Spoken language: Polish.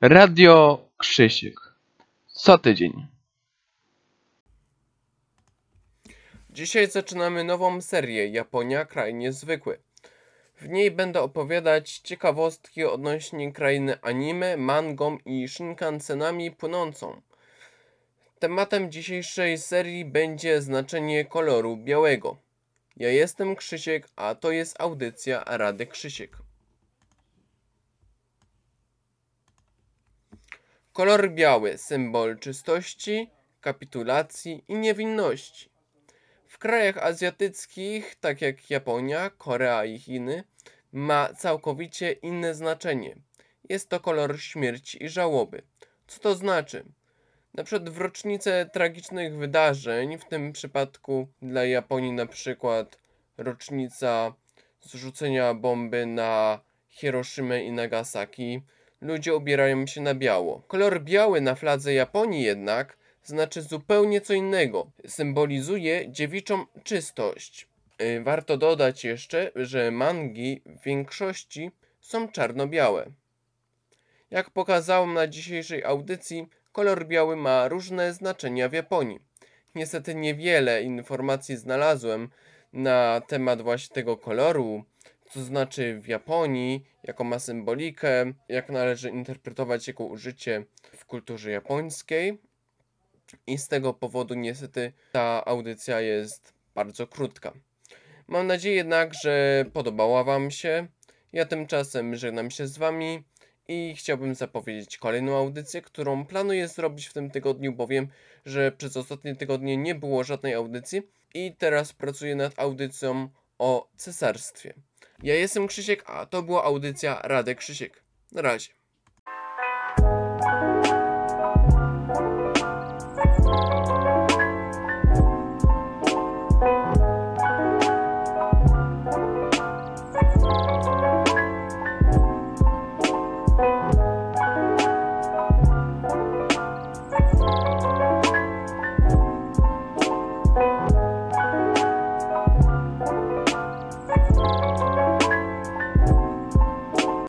Radio Krzysiek. Co tydzień. Dzisiaj zaczynamy nową serię Japonia kraj niezwykły. W niej będę opowiadać ciekawostki odnośnie krainy anime, mangą i shinkansenami płynącą. Tematem dzisiejszej serii będzie znaczenie koloru białego. Ja jestem Krzysiek, a to jest audycja Rady Krzysiek. Kolor biały symbol czystości, kapitulacji i niewinności. W krajach azjatyckich, tak jak Japonia, Korea i Chiny, ma całkowicie inne znaczenie. Jest to kolor śmierci i żałoby. Co to znaczy? Na przykład w rocznicę tragicznych wydarzeń, w tym przypadku dla Japonii na przykład rocznica zrzucenia bomby na Hiroshimę i Nagasaki, ludzie ubierają się na biało. Kolor biały na fladze Japonii jednak znaczy zupełnie co innego. Symbolizuje dziewiczą czystość. Y, Warto dodać jeszcze, że mangi w większości są czarno-białe. Jak pokazałem na dzisiejszej audycji, kolor biały ma różne znaczenia w Japonii. Niestety niewiele informacji znalazłem na temat właśnie tego koloru, co znaczy w Japonii, jaką ma symbolikę, jak należy interpretować jego użycie w kulturze japońskiej. I z tego powodu niestety ta audycja jest bardzo krótka. Mam nadzieję jednak, że podobała Wam się. Ja tymczasem żegnam się z Wami i chciałbym zapowiedzieć kolejną audycję, którą planuję zrobić w tym tygodniu, bowiem, że przez ostatnie tygodnie nie było żadnej audycji i teraz pracuję nad audycją o cesarstwie. Ja jestem Krzysiek, a to była audycja Radek Krzysiek. Na razie.